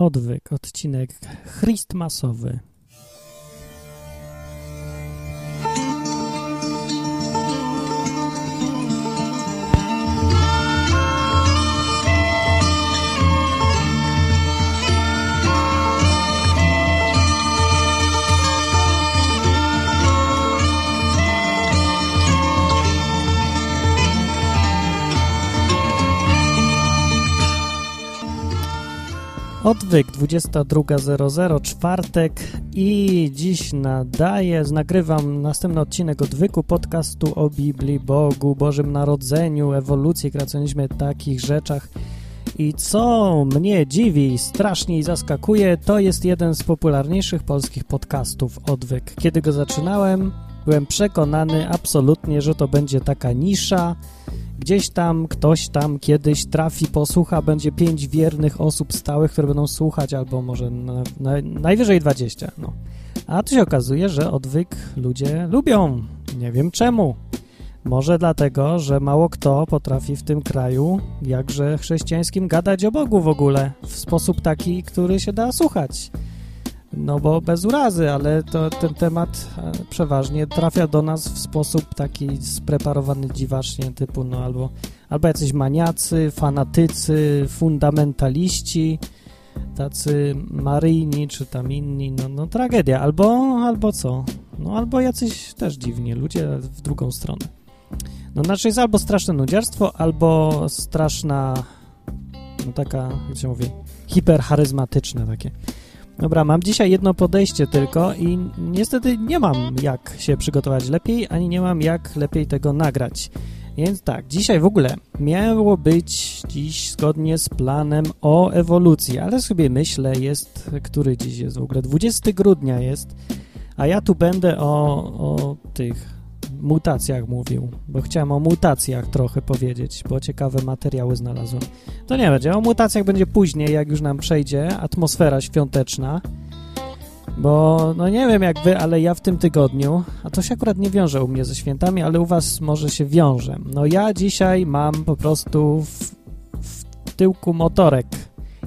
Odwyk, odcinek Christmasowy. Odwyk 22.00, czwartek i dziś nadaję, nagrywam następny odcinek Odwyku, podcastu o Biblii, Bogu, Bożym Narodzeniu, ewolucji, kreacjonizmie, takich rzeczach. I co mnie dziwi, strasznie i zaskakuje, to jest jeden z popularniejszych polskich podcastów Odwyk. Kiedy go zaczynałem, byłem przekonany absolutnie, że to będzie taka nisza, Gdzieś tam ktoś tam kiedyś trafi, posłucha, będzie pięć wiernych osób stałych, które będą słuchać, albo może na, na, najwyżej 20. No. A tu się okazuje, że odwyk ludzie lubią. Nie wiem czemu. Może dlatego, że mało kto potrafi w tym kraju, jakże chrześcijańskim, gadać o Bogu w ogóle w sposób taki, który się da słuchać. No bo bez urazy, ale to, ten temat e, przeważnie trafia do nas w sposób taki spreparowany dziwacznie, typu no albo, albo jacyś maniacy, fanatycy, fundamentaliści, tacy maryjni, czy tam inni, no, no tragedia, albo, albo co? No albo jacyś też dziwnie, ludzie w drugą stronę. No znaczy jest albo straszne nudziarstwo, albo straszna, no taka, jak się mówi, hipercharyzmatyczne takie. Dobra, mam dzisiaj jedno podejście tylko i niestety nie mam jak się przygotować lepiej, ani nie mam jak lepiej tego nagrać. Więc tak, dzisiaj w ogóle miało być dziś zgodnie z planem o ewolucji, ale sobie myślę, jest, który dziś jest w ogóle, 20 grudnia jest, a ja tu będę o, o tych mutacjach mówił, bo chciałem o mutacjach trochę powiedzieć, bo ciekawe materiały znalazłem. To nie będzie, o mutacjach będzie później, jak już nam przejdzie atmosfera świąteczna, bo no nie wiem jak wy, ale ja w tym tygodniu, a to się akurat nie wiąże u mnie ze świętami, ale u was może się wiąże. No ja dzisiaj mam po prostu w, w tyłku motorek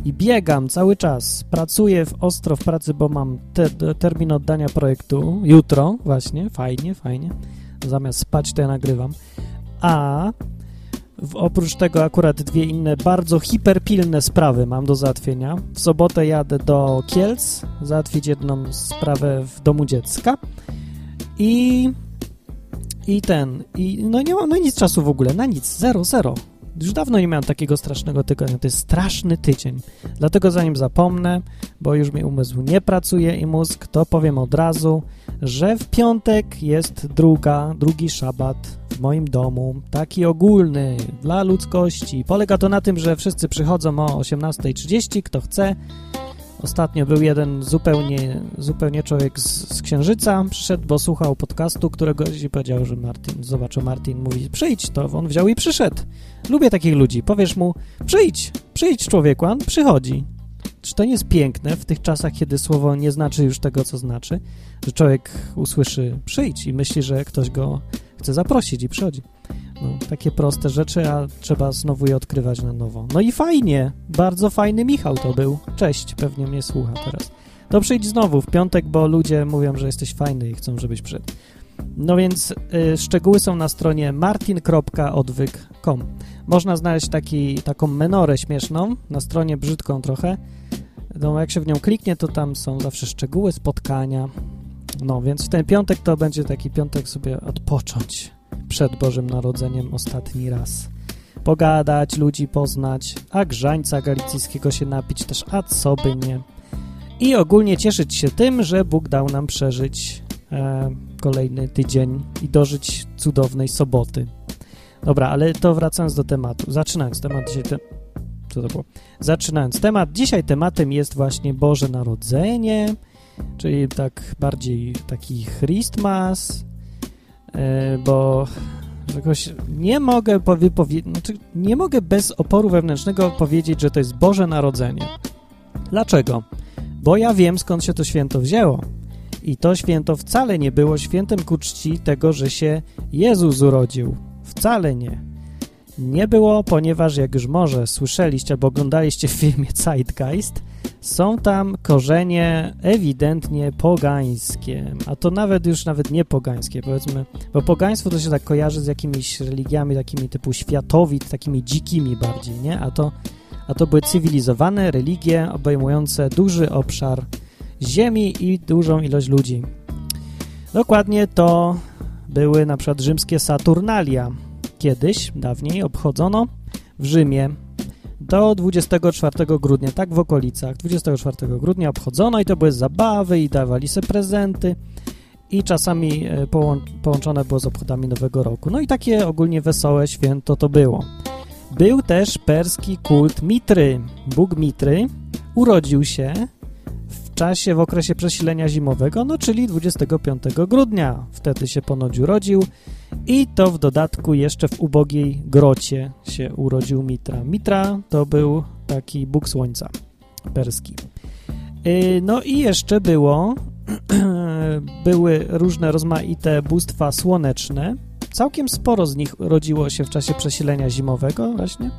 i biegam cały czas. Pracuję w ostro w pracy, bo mam te, termin oddania projektu jutro właśnie, fajnie, fajnie zamiast spać, to ja nagrywam. A oprócz tego akurat dwie inne bardzo hiperpilne sprawy mam do załatwienia. W sobotę jadę do Kielc, załatwić jedną sprawę w domu dziecka i i ten, i no nie mam no nic czasu w ogóle, na nic, zero, zero. Już dawno nie miałem takiego strasznego tygodnia, to jest straszny tydzień. Dlatego zanim zapomnę, bo już mi umysł nie pracuje i mózg, to powiem od razu, że w piątek jest druga, drugi szabat w moim domu, taki ogólny dla ludzkości. Polega to na tym, że wszyscy przychodzą o 18.30, kto chce. Ostatnio był jeden zupełnie, zupełnie człowiek z, z Księżyca, przyszedł, bo słuchał podcastu, którego i powiedział, że Martin, zobaczył Martin, mówi przyjdź, to on wziął i przyszedł. Lubię takich ludzi, powiesz mu przyjdź, przyjdź człowieku, on przychodzi. Czy to nie jest piękne w tych czasach, kiedy słowo nie znaczy już tego, co znaczy? Że człowiek usłyszy przyjdź i myśli, że ktoś go chce zaprosić i przychodzi. No, takie proste rzeczy, a trzeba znowu je odkrywać na nowo. No i fajnie, bardzo fajny Michał to był. Cześć, pewnie mnie słucha teraz. To przyjdź znowu w piątek, bo ludzie mówią, że jesteś fajny i chcą, żebyś przyszedł. No więc y, szczegóły są na stronie martin.odwyk.com. Można znaleźć taki, taką menorę śmieszną, na stronie brzydką trochę. No, jak się w nią kliknie, to tam są zawsze szczegóły spotkania. No, więc w ten piątek to będzie taki piątek sobie odpocząć przed Bożym Narodzeniem ostatni raz. Pogadać, ludzi poznać, a grzańca galicyjskiego się napić też, a co by nie. I ogólnie cieszyć się tym, że Bóg dał nam przeżyć e, kolejny tydzień i dożyć cudownej soboty. Dobra, ale to wracając do tematu. Zaczynając temat dzisiaj... Te... Co to było? Zaczynając temat. Dzisiaj tematem jest właśnie Boże Narodzenie, czyli tak bardziej taki Christmas, bo jakoś nie mogę wypowiedzieć, znaczy nie mogę bez oporu wewnętrznego powiedzieć, że to jest Boże Narodzenie. Dlaczego? Bo ja wiem, skąd się to święto wzięło. I to święto wcale nie było świętem ku czci tego, że się Jezus urodził. Wcale nie. Nie było, ponieważ jak już może słyszeliście albo oglądaliście w filmie Zeitgeist, są tam korzenie ewidentnie pogańskie, a to nawet już nawet nie pogańskie, powiedzmy, bo pogaństwo to się tak kojarzy z jakimiś religiami takimi typu światowit, takimi dzikimi bardziej, nie? A to, a to były cywilizowane religie obejmujące duży obszar ziemi i dużą ilość ludzi. Dokładnie to były na przykład rzymskie Saturnalia. Kiedyś, dawniej, obchodzono w Rzymie do 24 grudnia, tak w okolicach 24 grudnia obchodzono i to były zabawy i dawali sobie prezenty i czasami e, połączone było z obchodami Nowego Roku. No i takie ogólnie wesołe święto to było. Był też perski kult Mitry. Bóg Mitry urodził się w czasie, w okresie przesilenia zimowego, no czyli 25 grudnia. Wtedy się ponoć urodził i to w dodatku jeszcze w ubogiej grocie się urodził Mitra. Mitra to był taki bóg słońca perski. Y, no i jeszcze było, były różne rozmaite bóstwa słoneczne. Całkiem sporo z nich rodziło się w czasie przesilenia zimowego właśnie.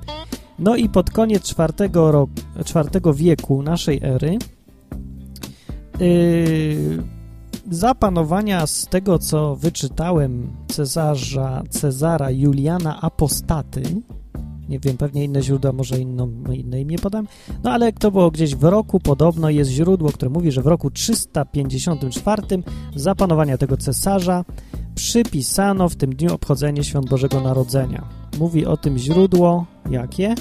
No i pod koniec czwartego, roku, czwartego wieku naszej ery yy, za panowania z tego, co wyczytałem Cezarza, Cezara Juliana Apostaty, nie wiem, pewnie inne źródła, może inną, inne imię podam, no ale to było gdzieś w roku, podobno jest źródło, które mówi, że w roku 354 za panowania tego cesarza przypisano w tym dniu obchodzenie Świąt Bożego Narodzenia. Mówi o tym źródło, jakie?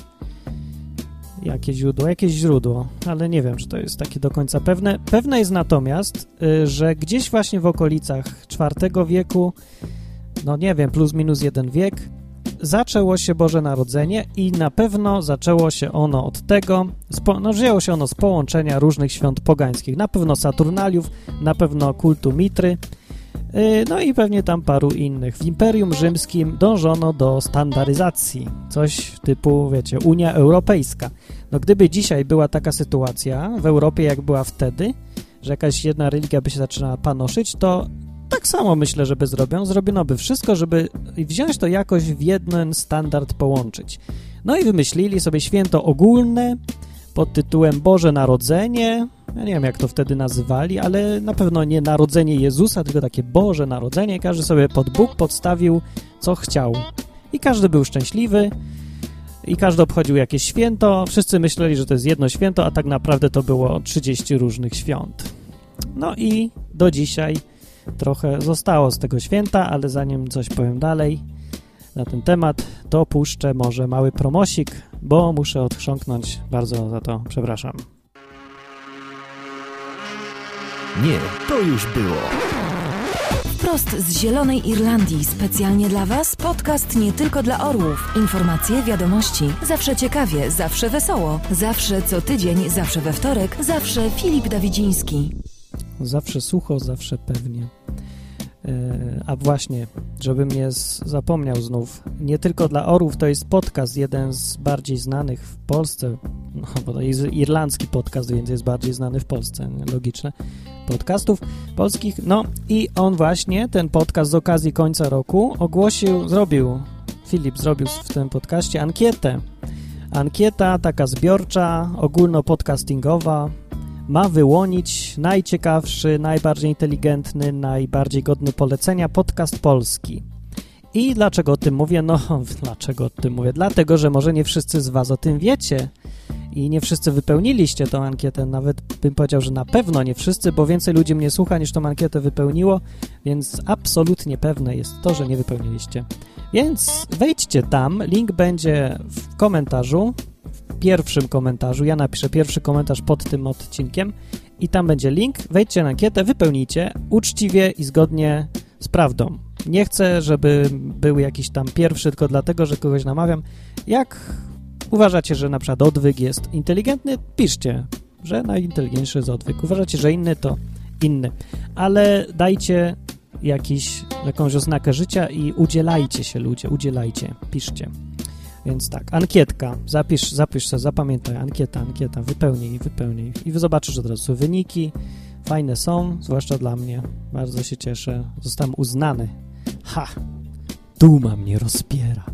Jakie źródło, jakieś źródło, ale nie wiem, czy to jest takie do końca pewne. Pewne jest natomiast, y, że gdzieś właśnie w okolicach IV wieku, no nie wiem, plus minus jeden wiek, zaczęło się Boże Narodzenie i na pewno zaczęło się ono od tego, no wzięło się ono z połączenia różnych świąt pogańskich, na pewno Saturnaliów, na pewno kultu Mitry, no i pewnie tam paru innych. W Imperium Rzymskim dążono do standaryzacji, coś typu, wiecie, Unia Europejska. No gdyby dzisiaj była taka sytuacja w Europie, jak była wtedy, że jakaś jedna religia by się zaczynała panoszyć, to tak samo myślę, żeby zrobią. Zrobiono by wszystko, żeby wziąć to jakoś w jeden standard połączyć. No i wymyślili sobie święto ogólne pod tytułem Boże Narodzenie, ja nie wiem, jak to wtedy nazywali, ale na pewno nie Narodzenie Jezusa, tylko takie Boże Narodzenie. Każdy sobie pod Bóg podstawił, co chciał. I każdy był szczęśliwy i każdy obchodził jakieś święto. Wszyscy myśleli, że to jest jedno święto, a tak naprawdę to było 30 różnych świąt. No i do dzisiaj trochę zostało z tego święta, ale zanim coś powiem dalej na ten temat, to puszczę może mały promosik, bo muszę odchrząknąć. Bardzo za to przepraszam. Nie, to już było. Wprost z Zielonej Irlandii, specjalnie dla Was, podcast nie tylko dla orłów. Informacje, wiadomości, zawsze ciekawie, zawsze wesoło, zawsze co tydzień, zawsze we wtorek, zawsze Filip Dawidziński. Zawsze sucho, zawsze pewnie. E, a właśnie, żebym nie zapomniał znów, nie tylko dla orłów, to jest podcast, jeden z bardziej znanych w Polsce, no, bo to jest irlandzki podcast, więc jest bardziej znany w Polsce, logiczne, podcastów polskich. No i on właśnie, ten podcast z okazji końca roku ogłosił, zrobił, Filip zrobił w tym podcaście ankietę. Ankieta taka zbiorcza, ogólnopodcastingowa, ma wyłonić najciekawszy, najbardziej inteligentny, najbardziej godny polecenia podcast polski. I dlaczego o tym mówię? No, dlaczego o tym mówię? Dlatego, że może nie wszyscy z Was o tym wiecie i nie wszyscy wypełniliście tą ankietę. Nawet bym powiedział, że na pewno nie wszyscy, bo więcej ludzi mnie słucha niż tą ankietę wypełniło, więc absolutnie pewne jest to, że nie wypełniliście. Więc wejdźcie tam, link będzie w komentarzu pierwszym komentarzu. Ja napiszę pierwszy komentarz pod tym odcinkiem i tam będzie link. Wejdźcie na ankietę, wypełnijcie uczciwie i zgodnie z prawdą. Nie chcę, żeby był jakiś tam pierwszy, tylko dlatego, że kogoś namawiam. Jak uważacie, że na przykład odwyk jest inteligentny, piszcie, że najinteligentniejszy jest odwyk. Uważacie, że inny, to inny. Ale dajcie jakiś, jakąś oznakę życia i udzielajcie się ludzie, udzielajcie, piszcie. Więc tak, ankietka, zapisz, zapisz sobie, zapamiętaj, ankieta, ankieta, wypełnij, wypełnij i zobaczysz od razu wyniki, fajne są, zwłaszcza dla mnie, bardzo się cieszę, zostałem uznany. Ha! Duma mnie rozpiera.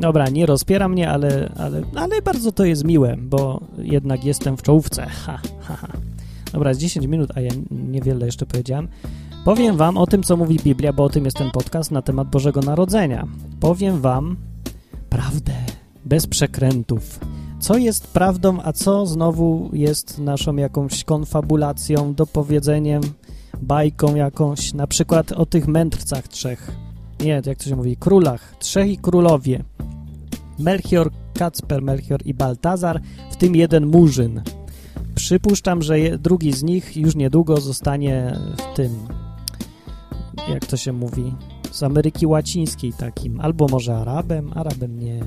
Dobra, nie rozpiera mnie, ale, ale, ale bardzo to jest miłe, bo jednak jestem w czołówce. Ha, ha, ha. Dobra, jest 10 minut, a ja niewiele jeszcze powiedziałem. Powiem wam o tym, co mówi Biblia, bo o tym jest ten podcast na temat Bożego Narodzenia. Powiem wam prawdę, bez przekrętów. Co jest prawdą, a co znowu jest naszą jakąś konfabulacją, dopowiedzeniem, bajką jakąś, na przykład o tych mędrcach trzech. Nie, jak to się mówi, królach, trzech i królowie. Melchior, Kacper, Melchior i Baltazar, w tym jeden murzyn. Przypuszczam, że drugi z nich już niedługo zostanie w tym, jak to się mówi, z Ameryki Łacińskiej takim, albo może Arabem, Arabem nie,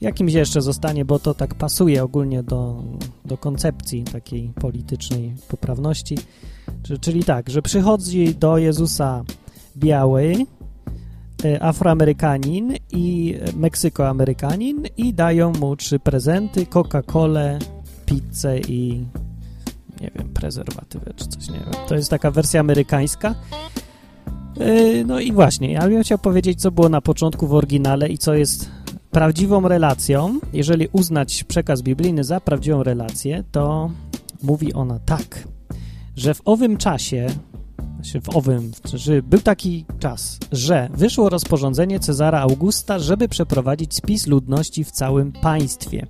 jakimś jeszcze zostanie, bo to tak pasuje ogólnie do, do koncepcji takiej politycznej poprawności, czyli tak, że przychodzi do Jezusa biały, e, Afroamerykanin i Meksykoamerykanin i dają mu trzy prezenty, Coca-Colę, pizzę i nie wiem, prezerwatywę czy coś, nie wiem. To jest taka wersja amerykańska. E, no i właśnie, ja bym chciał powiedzieć, co było na początku w oryginale i co jest prawdziwą relacją. Jeżeli uznać przekaz biblijny za prawdziwą relację, to mówi ona tak, że w owym czasie, znaczy w owym, że był taki czas, że wyszło rozporządzenie Cezara Augusta, żeby przeprowadzić spis ludności w całym państwie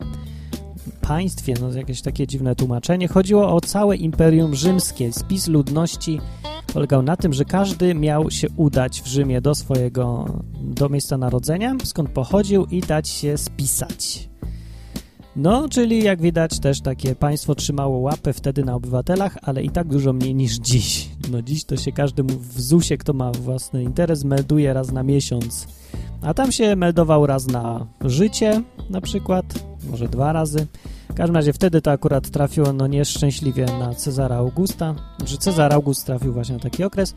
państwie, no jakieś takie dziwne tłumaczenie. Chodziło o całe Imperium Rzymskie. Spis ludności polegał na tym, że każdy miał się udać w Rzymie do swojego, do miejsca narodzenia, skąd pochodził i dać się spisać. No, czyli jak widać też takie państwo trzymało łapę wtedy na obywatelach, ale i tak dużo mniej niż dziś. No dziś to się każdy w ZUS-ie, kto ma własny interes, melduje raz na miesiąc. A tam się meldował raz na życie na przykład, może dwa razy. W każdym razie wtedy to akurat trafiło no nieszczęśliwie na Cezara Augusta, że Cezar August trafił właśnie na taki okres.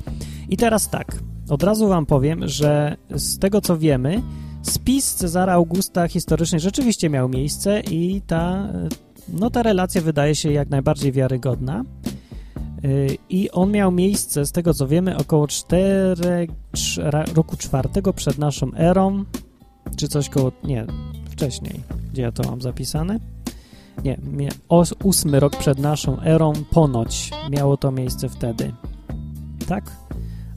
I teraz tak, od razu wam powiem, że z tego co wiemy, spis Cezara Augusta historyczny rzeczywiście miał miejsce i ta, no ta relacja wydaje się jak najbardziej wiarygodna. I on miał miejsce, z tego co wiemy, około 4, roku czwartego przed naszą erą, czy coś koło, nie, wcześniej. Gdzie ja to mam zapisane? Nie, ósmy rok przed naszą erą ponoć miało to miejsce wtedy. Tak?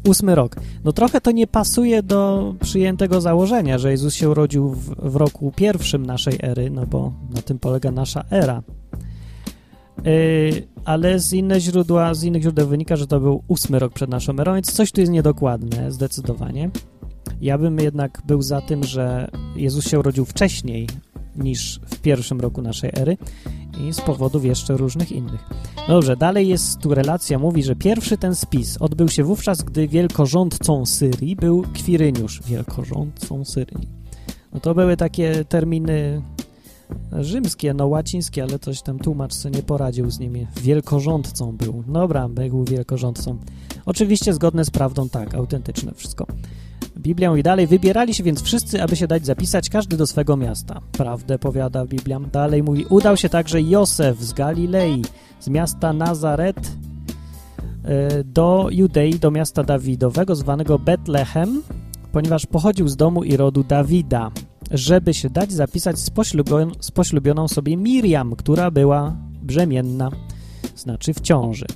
Ósmy rok. No trochę to nie pasuje do przyjętego założenia, że Jezus się urodził w, w roku pierwszym naszej ery, no bo na tym polega nasza era. Yy, ale z innych źródła, z innych źródeł wynika, że to był ósmy rok przed naszą erą, więc coś tu jest niedokładne, zdecydowanie. Ja bym jednak był za tym, że Jezus się urodził wcześniej niż w pierwszym roku naszej ery i z powodów jeszcze różnych innych. No dobrze, dalej jest tu relacja, mówi, że pierwszy ten spis odbył się wówczas, gdy wielkorządcą Syrii był Kwiryniusz. Wielkorządcą Syrii. No to były takie terminy rzymskie, no łacińskie, ale coś tam tłumacz sobie nie poradził z nimi. Wielkorządcą był. Dobra, był wielkorządcą. Oczywiście zgodne z prawdą, tak, autentyczne wszystko. Biblią i dalej. Wybierali się więc wszyscy, aby się dać zapisać, każdy do swego miasta. Prawdę powiada Biblia. Dalej mówi, udał się także Józef z Galilei, z miasta Nazaret e, do Judei, do miasta Dawidowego, zwanego Betlehem, ponieważ pochodził z domu i rodu Dawida, żeby się dać zapisać z, poślubion z poślubioną sobie Miriam, która była brzemienna, znaczy w ciąży.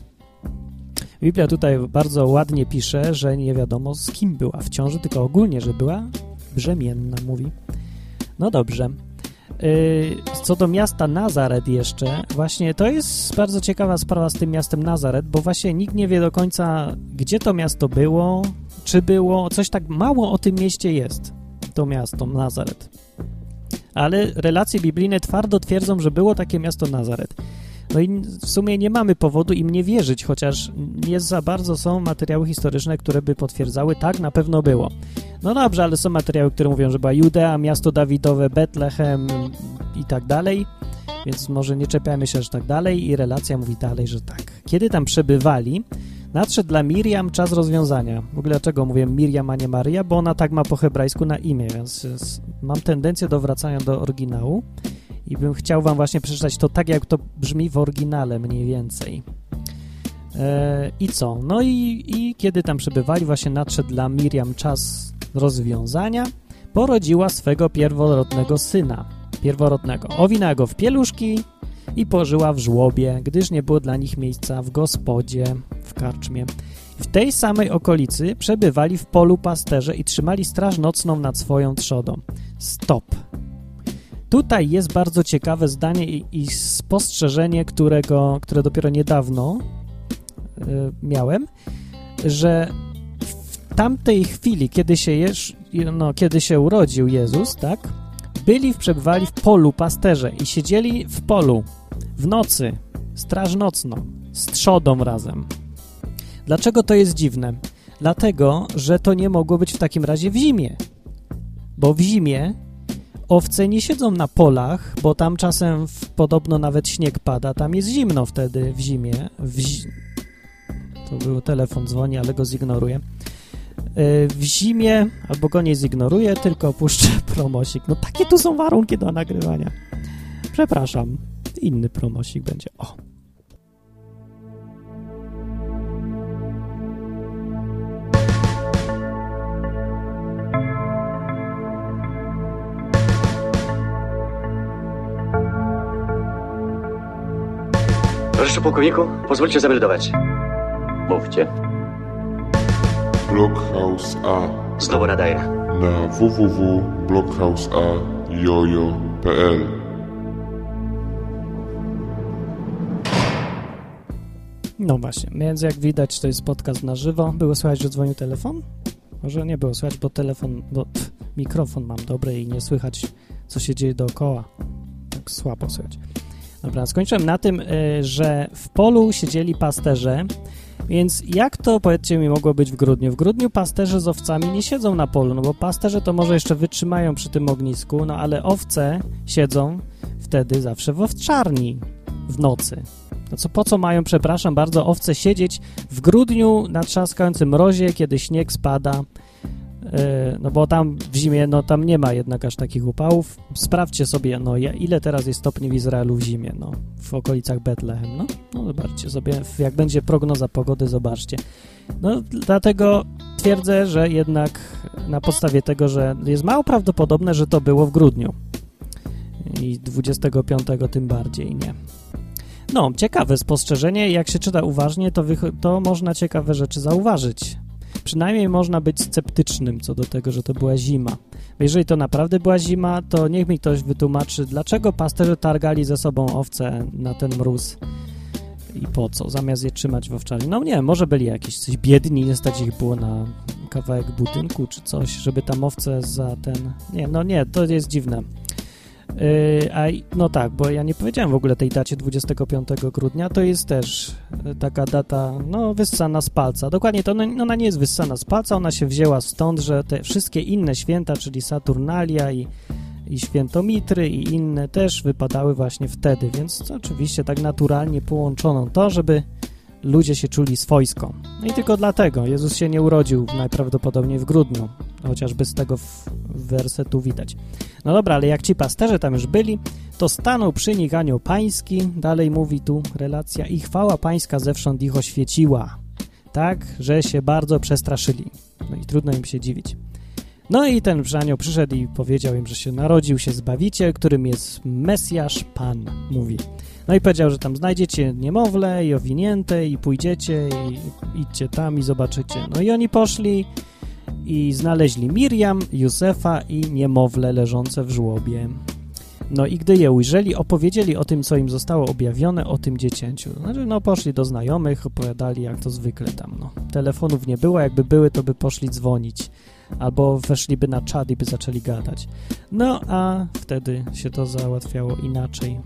Biblia tutaj bardzo ładnie pisze, że nie wiadomo z kim była w ciąży, tylko ogólnie, że była brzemienna, mówi. No dobrze. Yy, co do miasta Nazaret jeszcze, właśnie to jest bardzo ciekawa sprawa z tym miastem Nazaret, bo właśnie nikt nie wie do końca, gdzie to miasto było, czy było, coś tak mało o tym mieście jest, to miasto Nazaret. Ale relacje biblijne twardo twierdzą, że było takie miasto Nazaret. No i w sumie nie mamy powodu im nie wierzyć, chociaż nie za bardzo są materiały historyczne, które by potwierdzały, tak, na pewno było. No dobrze, ale są materiały, które mówią, że była Judea, miasto Dawidowe, Betlehem i tak dalej, więc może nie czepiamy się aż tak dalej i relacja mówi dalej, że tak. Kiedy tam przebywali, nadszedł dla Miriam czas rozwiązania. W ogóle dlaczego mówię Miriam, a nie Maria? Bo ona tak ma po hebrajsku na imię, więc mam tendencję do wracania do oryginału i bym chciał wam właśnie przeczytać to tak, jak to brzmi w oryginale mniej więcej. E, I co? No i, i kiedy tam przebywali, właśnie nadszedł dla Miriam czas rozwiązania. porodziła swego pierworodnego syna. Pierworodnego. Owinęła go w pieluszki i pożyła w żłobie, gdyż nie było dla nich miejsca w gospodzie, w karczmie. W tej samej okolicy przebywali w polu pasterze i trzymali straż nocną nad swoją trzodą. Stop. Tutaj jest bardzo ciekawe zdanie i, i spostrzeżenie, którego, które dopiero niedawno y, miałem, że w tamtej chwili, kiedy się, no, kiedy się urodził Jezus, tak, byli, przebywali w polu pasterze i siedzieli w polu w nocy, straż nocną, z trzodą razem. Dlaczego to jest dziwne? Dlatego, że to nie mogło być w takim razie w zimie. Bo w zimie owce nie siedzą na polach, bo tam czasem w, podobno nawet śnieg pada, tam jest zimno wtedy w zimie. W zi to był telefon dzwoni, ale go zignoruję. E, w zimie, albo go nie zignoruję, tylko puszczę promosik. No takie tu są warunki do nagrywania. Przepraszam, inny promosik będzie. O. Proszę pułkowniku, pozwólcie zameldować. Mówcie. Blockhouse A Znowu nadaję. na www.blockhouseajojo.pl No właśnie, więc jak widać, to jest podcast na żywo. Było słychać, że dzwonił telefon? Może nie było słychać, bo telefon, bo pff, mikrofon mam dobry i nie słychać, co się dzieje dookoła. Tak słabo słychać. Dobra, skończyłem na tym, y, że w polu siedzieli pasterze, więc jak to, powiedzcie mi, mogło być w grudniu? W grudniu pasterze z owcami nie siedzą na polu, no bo pasterze to może jeszcze wytrzymają przy tym ognisku, no ale owce siedzą wtedy zawsze w owczarni w nocy. No co, po co mają, przepraszam bardzo, owce siedzieć w grudniu na trzaskającym mrozie, kiedy śnieg spada? Yy, no bo tam w zimie, no tam nie ma jednak aż takich upałów. Sprawdźcie sobie, no ile teraz jest stopni w Izraelu w zimie, no w okolicach Betlehem, no. No zobaczcie sobie, jak będzie prognoza pogody, zobaczcie. No dlatego twierdzę, że jednak na podstawie tego, że jest mało prawdopodobne, że to było w grudniu. I 25 tym bardziej nie. No, ciekawe spostrzeżenie. Jak się czyta uważnie, to, to można ciekawe rzeczy zauważyć. Przynajmniej można być sceptycznym co do tego, że to była zima. Jeżeli to naprawdę była zima, to niech mi ktoś wytłumaczy, dlaczego pasterze targali ze sobą owce na ten mróz i po co, zamiast je trzymać w owczarni. No nie, może byli jakieś coś biedni, nie stać ich było na kawałek budynku czy coś, żeby tam owce za ten... Nie, no nie, to jest dziwne. Yy, a, no tak, bo ja nie powiedziałem w ogóle tej dacie 25 grudnia, to jest też y, taka data, no, wyssana z palca. Dokładnie to, no, ona nie jest wyssana z palca, ona się wzięła stąd, że te wszystkie inne święta, czyli Saturnalia i, i święto Mitry i inne też wypadały właśnie wtedy, więc oczywiście tak naturalnie połączono to, żeby ludzie się czuli swojsko. No i tylko dlatego Jezus się nie urodził najprawdopodobniej w grudniu, chociażby z tego wersetu widać. No dobra, ale jak ci pasterze tam już byli, to stanął przy nich anioł pański, dalej mówi tu relacja, i chwała pańska zewsząd ich oświeciła, tak, że się bardzo przestraszyli. No i trudno im się dziwić. No i ten anioł przyszedł i powiedział im, że się narodził się Zbawiciel, którym jest Mesjasz Pan, mówi. No i powiedział, że tam znajdziecie niemowlę i owinięte i pójdziecie i idźcie tam i zobaczycie. No i oni poszli i znaleźli Miriam, Józefa i niemowlę leżące w żłobie. No i gdy je ujrzeli, opowiedzieli o tym, co im zostało objawione, o tym dziecięciu. Znaczy, no poszli do znajomych, opowiadali jak to zwykle tam, no. Telefonów nie było, jakby były, to by poszli dzwonić. Albo weszliby na czat i by zaczęli gadać. No, a wtedy się to załatwiało inaczej.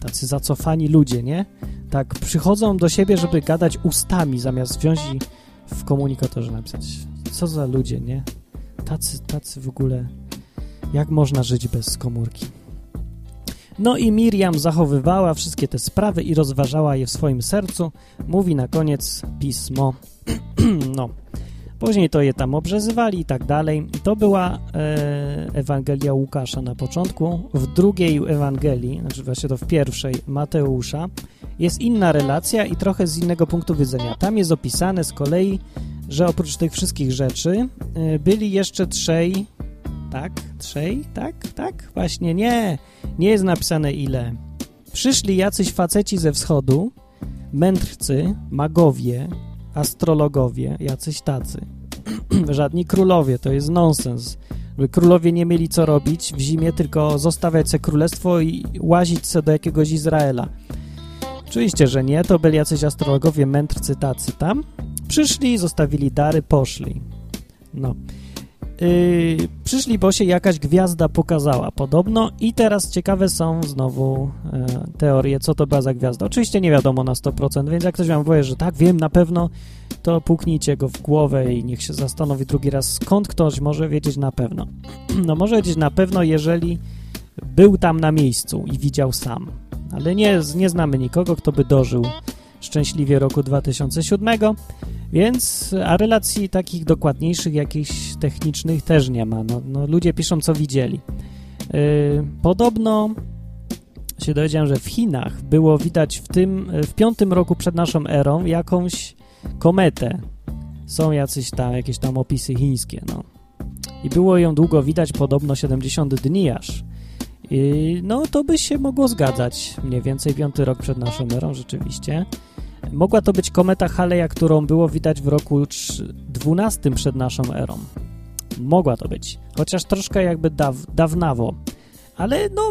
Tacy zacofani ludzie, nie? Tak przychodzą do siebie, żeby gadać ustami, zamiast wziąć i w komunikatorze napisać. Co za ludzie, nie? Tacy, tacy w ogóle... Jak można żyć bez komórki? No i Miriam zachowywała wszystkie te sprawy i rozważała je w swoim sercu. Mówi na koniec pismo. no. Później to je tam obrzezywali i tak dalej. To była e, Ewangelia Łukasza na początku. W drugiej Ewangelii, znaczy właśnie to w pierwszej Mateusza, jest inna relacja i trochę z innego punktu widzenia. Tam jest opisane z kolei, że oprócz tych wszystkich rzeczy e, byli jeszcze trzej tak? Trzej, tak, tak? Właśnie nie, nie jest napisane ile. Przyszli jacyś faceci ze wschodu, mędrcy, magowie, astrologowie, jacyś tacy. Żadni królowie, to jest nonsens. Królowie nie mieli co robić w zimie, tylko zostawiać se królestwo i łazić se do jakiegoś Izraela. Oczywiście, że nie, to byli jacyś astrologowie, mędrcy tacy tam. Przyszli, zostawili dary, poszli. No. Yy, przyszli, bo się jakaś gwiazda pokazała podobno i teraz ciekawe są znowu e, teorie, co to była za gwiazda. Oczywiście nie wiadomo na 100%, więc jak ktoś wam powie, że tak, wiem na pewno, to puknijcie go w głowę i niech się zastanowi drugi raz, skąd ktoś może wiedzieć na pewno. No może wiedzieć na pewno, jeżeli był tam na miejscu i widział sam, ale nie, nie znamy nikogo, kto by dożył szczęśliwie roku 2007, więc, a relacji takich dokładniejszych, jakichś technicznych też nie ma. No, no ludzie piszą, co widzieli. Yy, podobno się dowiedziałem, że w Chinach było widać w tym, w piątym roku przed naszą erą jakąś kometę. Są jacyś tam, jakieś tam opisy chińskie, no. I było ją długo widać, podobno 70 dni aż. No to by się mogło zgadzać. Mniej więcej piąty rok przed naszą erą, rzeczywiście. Mogła to być kometa Haleja, którą było widać w roku 12 przed naszą erą. Mogła to być. Chociaż troszkę jakby daw, dawnawo. Ale no,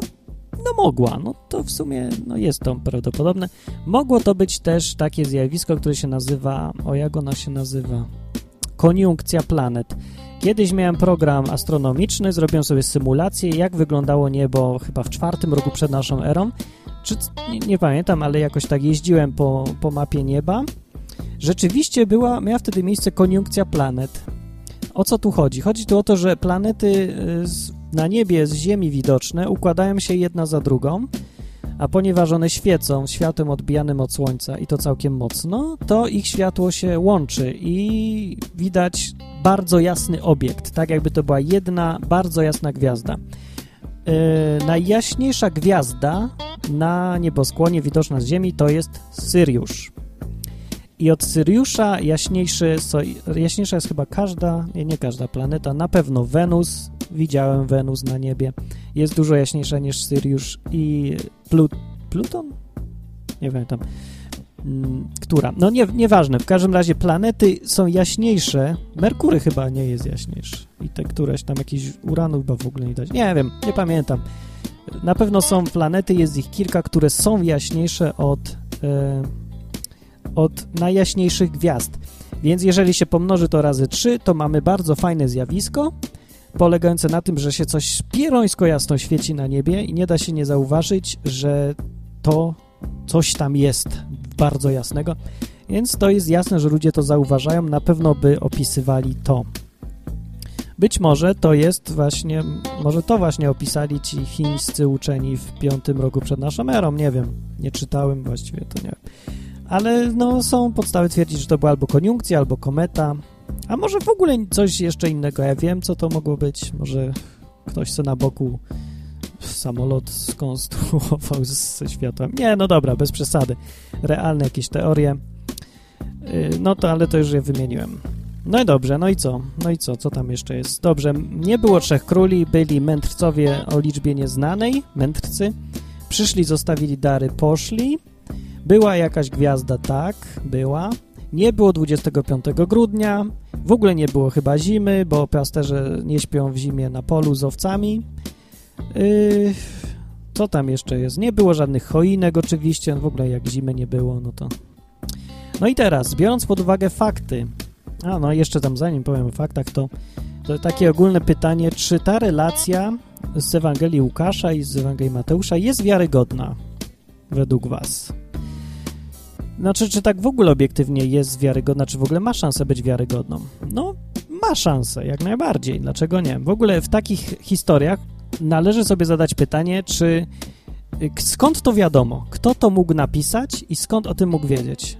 no mogła. No to w sumie no jest to prawdopodobne. Mogło to być też takie zjawisko, które się nazywa... O, jak ono się nazywa? Koniunkcja planet. Kiedyś miałem program astronomiczny, zrobiłem sobie symulację, jak wyglądało niebo chyba w czwartym roku przed naszą erą czy nie, nie, pamiętam, ale jakoś tak jeździłem po, po mapie nieba. Rzeczywiście była, miała wtedy miejsce koniunkcja planet. O co tu chodzi? Chodzi tu o to, że planety y, z, na niebie z Ziemi widoczne układają się jedna za drugą, a ponieważ one świecą światłem odbijanym od Słońca i to całkiem mocno, to ich światło się łączy i widać bardzo jasny obiekt, tak jakby to była jedna bardzo jasna gwiazda. Yy, najjaśniejsza gwiazda na nieboskłonie widoczna z Ziemi to jest Syriusz. I od Syriusza jaśniejszy, jaśniejsza jest chyba każda, nie, nie każda planeta, na pewno Wenus, widziałem Wenus na niebie, jest dużo jaśniejsza niż Syriusz i Plut Pluton? Nie pamiętam. Mm, która? No nie, nieważne, w każdym razie planety są jaśniejsze, Merkury chyba nie jest jaśniejszy i te któreś tam jakieś Uranu chyba w ogóle nie dać, nie wiem, nie pamiętam. Na pewno są planety, jest ich kilka, które są jaśniejsze od, e, od najjaśniejszych gwiazd. Więc jeżeli się pomnoży to razy 3, to mamy bardzo fajne zjawisko, polegające na tym, że się coś pierońsko jasno świeci na niebie i nie da się nie zauważyć, że to coś tam jest bardzo jasnego. Więc to jest jasne, że ludzie to zauważają, na pewno by opisywali to. Być może to jest właśnie, może to właśnie opisali ci chińscy uczeni w piątym roku przed naszą erą, nie wiem, nie czytałem właściwie, to nie wiem. Ale no, są podstawy twierdzić, że to była albo koniunkcja, albo kometa, a może w ogóle coś jeszcze innego, ja wiem, co to mogło być, może ktoś co na boku samolot skonstruował ze światłem. Nie, no dobra, bez przesady. Realne jakieś teorie. Y, no to, ale to już je wymieniłem. No i dobrze, no i co? No i co? Co tam jeszcze jest? Dobrze, nie było trzech króli, byli mędrcowie o liczbie nieznanej, mędrcy. Przyszli, zostawili dary, poszli. Była jakaś gwiazda, tak, była. Nie było 25 grudnia, w ogóle nie było chyba zimy, bo pasterze nie śpią w zimie na polu z owcami. Yy, co tam jeszcze jest? Nie było żadnych choinek oczywiście, w ogóle jak zimy nie było, no to... No i teraz, biorąc pod uwagę fakty, a no jeszcze tam zanim powiem o faktach, to, to takie ogólne pytanie, czy ta relacja z Ewangelii Łukasza i z Ewangelii Mateusza jest wiarygodna według was? Znaczy, czy tak w ogóle obiektywnie jest wiarygodna, czy w ogóle ma szansę być wiarygodną? No, ma szansę, jak najbardziej. Dlaczego nie? W ogóle w takich historiach należy sobie zadać pytanie, czy skąd to wiadomo? Kto to mógł napisać i skąd o tym mógł wiedzieć?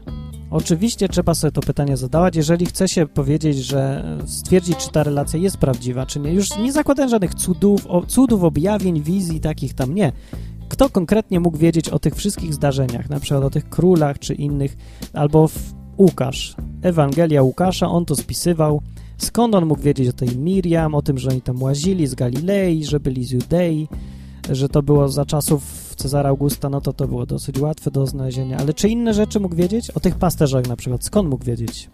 Oczywiście trzeba sobie to pytanie zadawać, jeżeli chce się powiedzieć, że stwierdzić, czy ta relacja jest prawdziwa, czy nie. Już nie zakładając żadnych cudów, cudów, objawień, wizji, takich tam nie. Kto konkretnie mógł wiedzieć o tych wszystkich zdarzeniach, na przykład o tych królach czy innych, albo Łukasz, Ewangelia Łukasza, on to spisywał, Skąd on mógł wiedzieć o tej Miriam, o tym, że oni tam łazili z Galilei, że byli z Judei, że to było za czasów Cezara Augusta, no to to było dosyć łatwe do znalezienia. Ale czy inne rzeczy mógł wiedzieć? O tych pasterzach na przykład. Skąd mógł wiedzieć?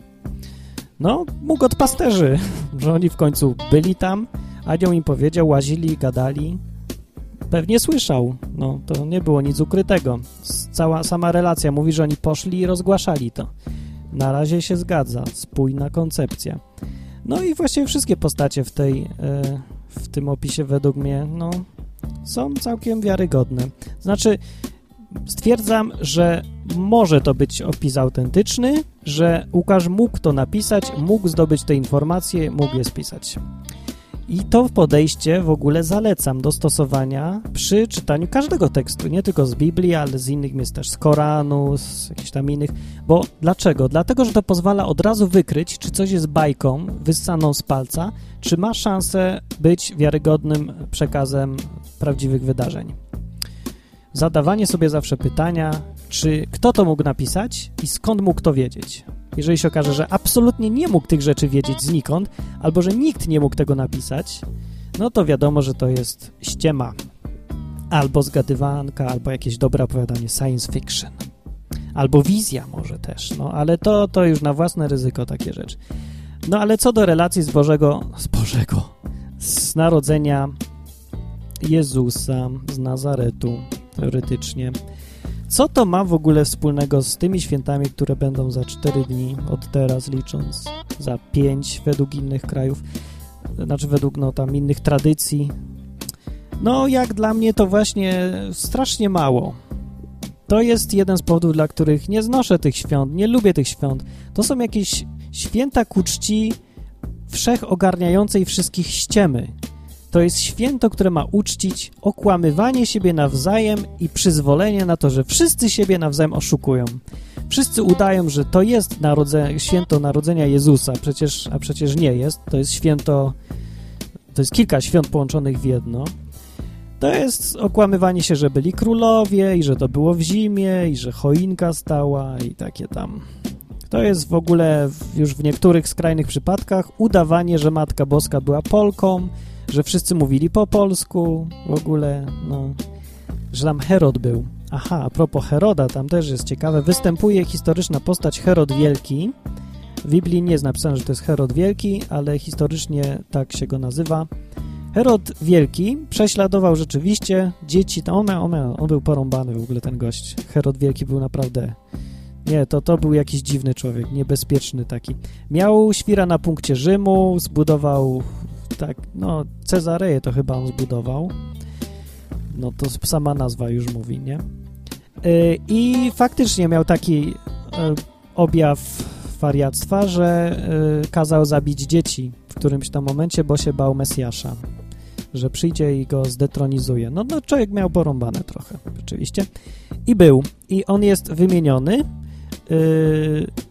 No, mógł od pasterzy, że oni w końcu byli tam, anioł im powiedział, łazili, gadali. Pewnie słyszał, no to nie było nic ukrytego. Cała sama relacja mówi, że oni poszli i rozgłaszali to. Na razie się zgadza, spójna koncepcja. No i właściwie wszystkie postacie w tej, e, w tym opisie według mnie, no, są całkiem wiarygodne. Znaczy, stwierdzam, że może to być opis autentyczny, że Łukasz mógł to napisać, mógł zdobyć te informacje, mógł je spisać. I to podejście w ogóle zalecam do stosowania przy czytaniu każdego tekstu, nie tylko z Biblii, ale z innych miejsc też, z Koranu, z jakichś tam innych. Bo dlaczego? Dlatego, że to pozwala od razu wykryć, czy coś jest bajką wyssaną z palca, czy ma szansę być wiarygodnym przekazem prawdziwych wydarzeń. Zadawanie sobie zawsze pytania, czy kto to mógł napisać i skąd mógł to wiedzieć. Jeżeli się okaże, że absolutnie nie mógł tych rzeczy wiedzieć znikąd, albo że nikt nie mógł tego napisać, no to wiadomo, że to jest ściema. Albo zgadywanka, albo jakieś dobre opowiadanie science fiction. Albo wizja może też, no ale to, to już na własne ryzyko takie rzeczy. No ale co do relacji z Bożego, z Bożego, z narodzenia Jezusa z Nazaretu, teoretycznie, co to ma w ogóle wspólnego z tymi świętami, które będą za 4 dni od teraz licząc, za 5 według innych krajów, znaczy według no tam innych tradycji? No jak dla mnie to właśnie strasznie mało. To jest jeden z powodów, dla których nie znoszę tych świąt, nie lubię tych świąt. To są jakieś święta ku czci wszechogarniającej wszystkich ściemy. To jest święto, które ma uczcić okłamywanie siebie nawzajem i przyzwolenie na to, że wszyscy siebie nawzajem oszukują. Wszyscy udają, że to jest narodze, święto narodzenia Jezusa, przecież, a przecież nie jest. To jest święto, to jest kilka świąt połączonych w jedno. To jest okłamywanie się, że byli królowie i że to było w zimie i że choinka stała i takie tam. To jest w ogóle już w niektórych skrajnych przypadkach udawanie, że Matka Boska była Polką, że wszyscy mówili po polsku w ogóle, no, że tam Herod był. Aha, a propos Heroda, tam też jest ciekawe, występuje historyczna postać Herod Wielki. W Biblii nie jest napisane, że to jest Herod Wielki, ale historycznie tak się go nazywa. Herod Wielki prześladował rzeczywiście dzieci, on, on, on był porąbany w ogóle ten gość. Herod Wielki był naprawdę... Nie, to, to był jakiś dziwny człowiek, niebezpieczny taki. Miał świra na punkcie Rzymu, zbudował tak, no Cezareję to chyba on zbudował. No to sama nazwa już mówi, nie? Y, I faktycznie miał taki y, objaw wariactwa, że y, kazał zabić dzieci w którymś tam momencie, bo się bał Mesjasza, że przyjdzie i go zdetronizuje. No, no człowiek miał porąbane trochę, rzeczywiście. I był. I on jest wymieniony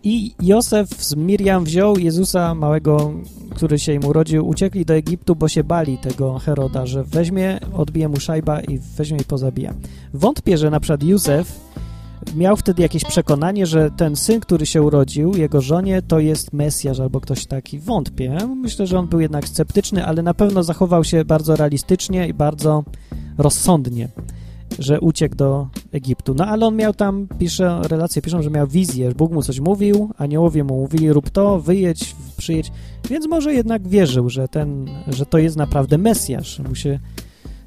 i Józef z Miriam wziął Jezusa małego, który się im urodził, uciekli do Egiptu, bo się bali tego Heroda, że weźmie, odbije mu szajba i weźmie i pozabija. Wątpię, że na przykład Józef miał wtedy jakieś przekonanie, że ten syn, który się urodził, jego żonie, to jest Mesjasz albo ktoś taki. Wątpię. Myślę, że on był jednak sceptyczny, ale na pewno zachował się bardzo realistycznie i bardzo rozsądnie że uciekł do Egiptu. No ale on miał tam, pisze, relacje piszą, że miał wizję, że Bóg mu coś mówił, aniołowie mu mówili, rób to, wyjedź, przyjedź, więc może jednak wierzył, że ten, że to jest naprawdę Mesjasz, mu się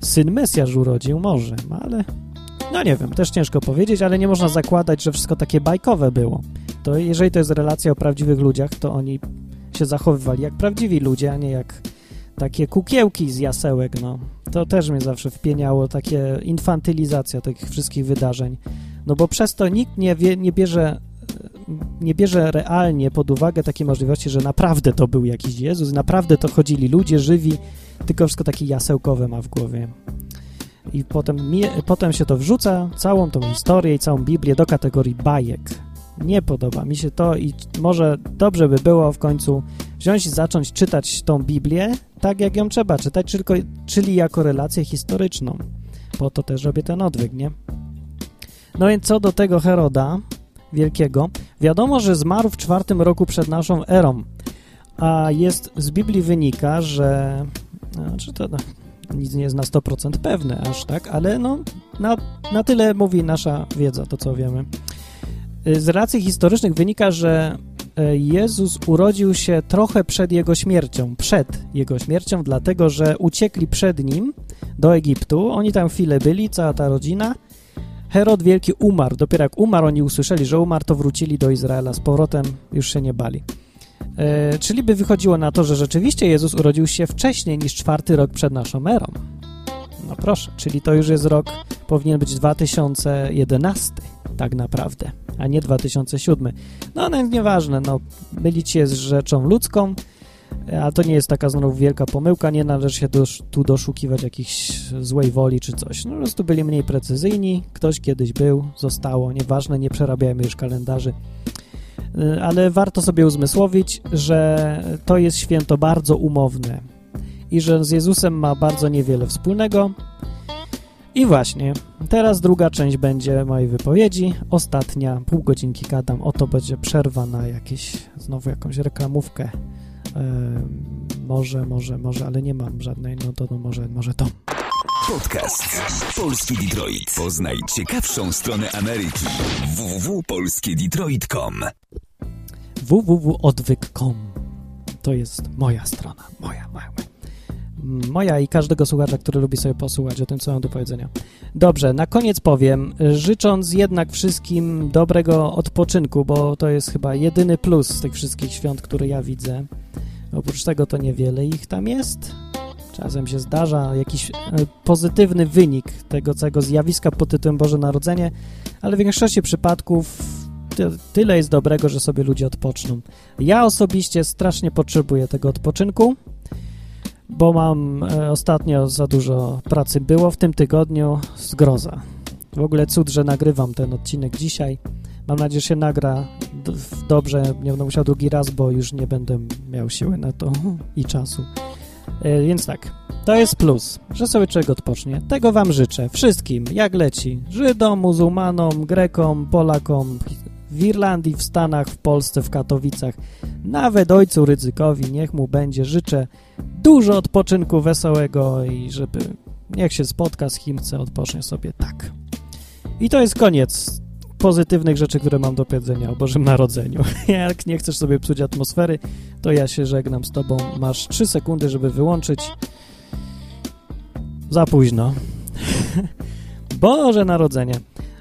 syn Mesjasz urodził, może, no ale no nie wiem, też ciężko powiedzieć, ale nie można zakładać, że wszystko takie bajkowe było. To jeżeli to jest relacja o prawdziwych ludziach, to oni się zachowywali jak prawdziwi ludzie, a nie jak takie kukiełki z jasełek, no. To też mnie zawsze wpieniało, takie infantylizacja tych wszystkich wydarzeń. No bo przez to nikt nie, wie, nie bierze nie bierze realnie pod uwagę takiej możliwości, że naprawdę to był jakiś Jezus, naprawdę to chodzili ludzie żywi, tylko wszystko takie jasełkowe ma w głowie. I potem, potem się to wrzuca, całą tą historię i całą Biblię do kategorii bajek. Nie podoba mi się to i może dobrze by było w końcu wziąć i zacząć czytać tą Biblię tak, jak ją trzeba czytać, tylko, czyli jako relację historyczną. Po to też robię ten odwyk, nie? No więc co do tego Heroda Wielkiego, wiadomo, że zmarł w czwartym roku przed naszą erą, A jest, z Biblii wynika, że, znaczy to no, nic nie jest na 100% pewne aż tak, ale no, na, na tyle mówi nasza wiedza, to co wiemy. Y, Z racji historycznych wynika, że e, Jezus urodził się trochę przed jego śmiercią, przed jego śmiercią, dlatego że uciekli przed nim do Egiptu. Oni tam chwilę byli, cała ta rodzina. Herod Wielki umarł. Dopiero jak umarł, oni usłyszeli, że umarł, to wrócili do Izraela z powrotem, już się nie bali. E, czyli by wychodziło na to, że rzeczywiście Jezus urodził się wcześniej niż czwarty rok przed naszą erą. No proszę, czyli to już jest rok, powinien być 2011 tak naprawdę, a nie 2007. No, no nieważne, no, mylić się z rzeczą ludzką, a to nie jest taka znowu wielka pomyłka, nie należy się tu doszukiwać jakiejś złej woli czy coś. No, po prostu byli mniej precyzyjni, ktoś kiedyś był, zostało, nieważne, nie przerabiajmy już kalendarzy. Y, Ale warto sobie uzmysłowić, że to jest święto bardzo umowne i że z Jezusem ma bardzo niewiele wspólnego. I właśnie, teraz druga część będzie mojej wypowiedzi. Ostatnia, pół godzinki gadam, oto będzie przerwa na jakieś, znowu jakąś reklamówkę. Może, może, może, ale nie mam żadnej, no to no może, może to. Podcast Polski Detroit. Poznaj ciekawszą stronę Ameryki. www.polskiedetroit.com www.odwyk.com To jest moja strona, moja, moja, moja. Moja i każdego słuchacza, który lubi sobie posłuchać o tym, co mam do powiedzenia. Dobrze, na koniec powiem, życząc jednak wszystkim dobrego odpoczynku, bo to jest chyba jedyny plus z tych wszystkich świąt, które ja widzę. Oprócz tego to niewiele ich tam jest. Czasem się zdarza jakiś e, pozytywny wynik tego całego zjawiska pod tytułem Boże Narodzenie, ale w większości przypadków ty, tyle jest dobrego, że sobie ludzie odpoczną. Ja osobiście strasznie potrzebuję tego odpoczynku, bo mam e, ostatnio za dużo pracy było w tym tygodniu, zgroza. W ogóle cud, że nagrywam ten odcinek dzisiaj. Mam nadzieję, że się nagra dobrze, nie będę musiał drugi raz, bo już nie będę miał siły na to i czasu. E, Więc tak, to jest plus, że sobie człowiek odpocznie. Tego wam życzę, wszystkim, jak leci. Żydom, muzułmanom, Grekom, Polakom, w Irlandii, w Stanach, w Polsce, w Katowicach, nawet ojcu Rydzykowi, niech mu będzie. Życzę dużo odpoczynku wesołego i żeby niech się spotka z kim chce, odpocznie sobie tak. I to jest koniec pozytywnych rzeczy, które mam do powiedzenia o Bożym Narodzeniu. Jak nie chcesz sobie psuć atmosfery, to ja się żegnam z tobą. Masz 3 sekundy, żeby wyłączyć. Za późno. Boże Narodzenie.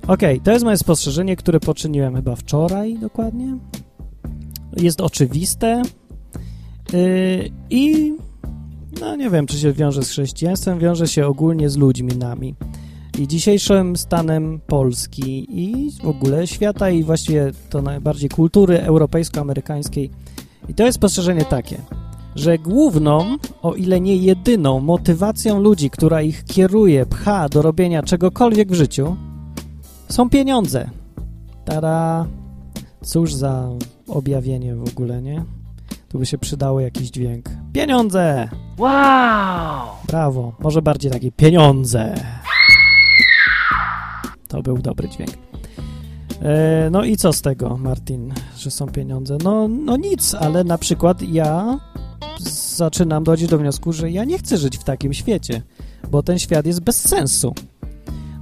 Okej, to jest moje spostrzeżenie, które poczyniłem chyba wczoraj dokładnie. Jest oczywiste yy, i no nie wiem, czy się wiąże z chrześcijaństwem, wiąże się ogólnie z ludźmi nami i dzisiejszym stanem Polski i w ogóle świata i właściwie to najbardziej kultury europejsko-amerykańskiej. I to jest spostrzeżenie takie, że główną, o ile nie jedyną motywacją ludzi, która ich kieruje, pcha do robienia czegokolwiek w życiu, są pieniądze. Tada! Cóż za objawienie w ogóle, nie? Tu by się przydało jakiś dźwięk. Pieniądze! Wow! Brawo. Może bardziej takie pieniądze. To był dobry dźwięk. E, no i co z tego, Martin, że są pieniądze? No, no nic, ale na przykład ja zaczynam dochodzić do wniosku, że ja nie chcę żyć w takim świecie, bo ten świat jest bez sensu.